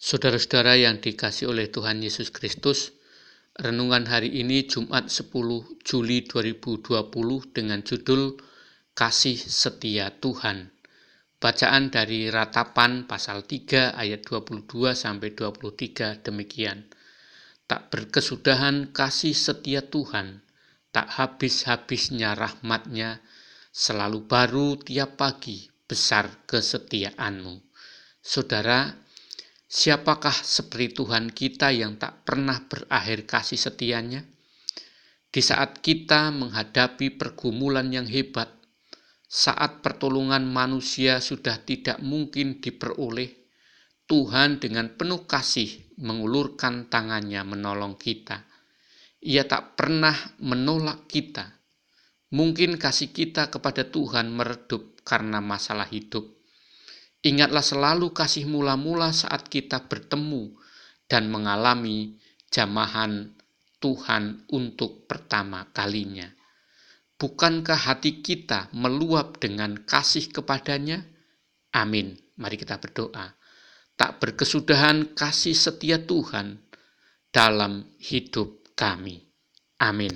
Saudara-saudara yang dikasih oleh Tuhan Yesus Kristus, renungan hari ini Jumat 10 Juli 2020 dengan judul Kasih Setia Tuhan. Bacaan dari Ratapan pasal 3 ayat 22 sampai 23 demikian. Tak berkesudahan kasih setia Tuhan, tak habis-habisnya rahmatnya, selalu baru tiap pagi besar kesetiaanmu. Saudara, Siapakah seperti Tuhan kita yang tak pernah berakhir kasih setianya? Di saat kita menghadapi pergumulan yang hebat, saat pertolongan manusia sudah tidak mungkin diperoleh, Tuhan dengan penuh kasih mengulurkan tangannya menolong kita. Ia tak pernah menolak kita. Mungkin kasih kita kepada Tuhan meredup karena masalah hidup Ingatlah selalu kasih mula-mula saat kita bertemu dan mengalami jamahan Tuhan untuk pertama kalinya. Bukankah hati kita meluap dengan kasih kepadanya? Amin. Mari kita berdoa. Tak berkesudahan kasih setia Tuhan dalam hidup kami. Amin.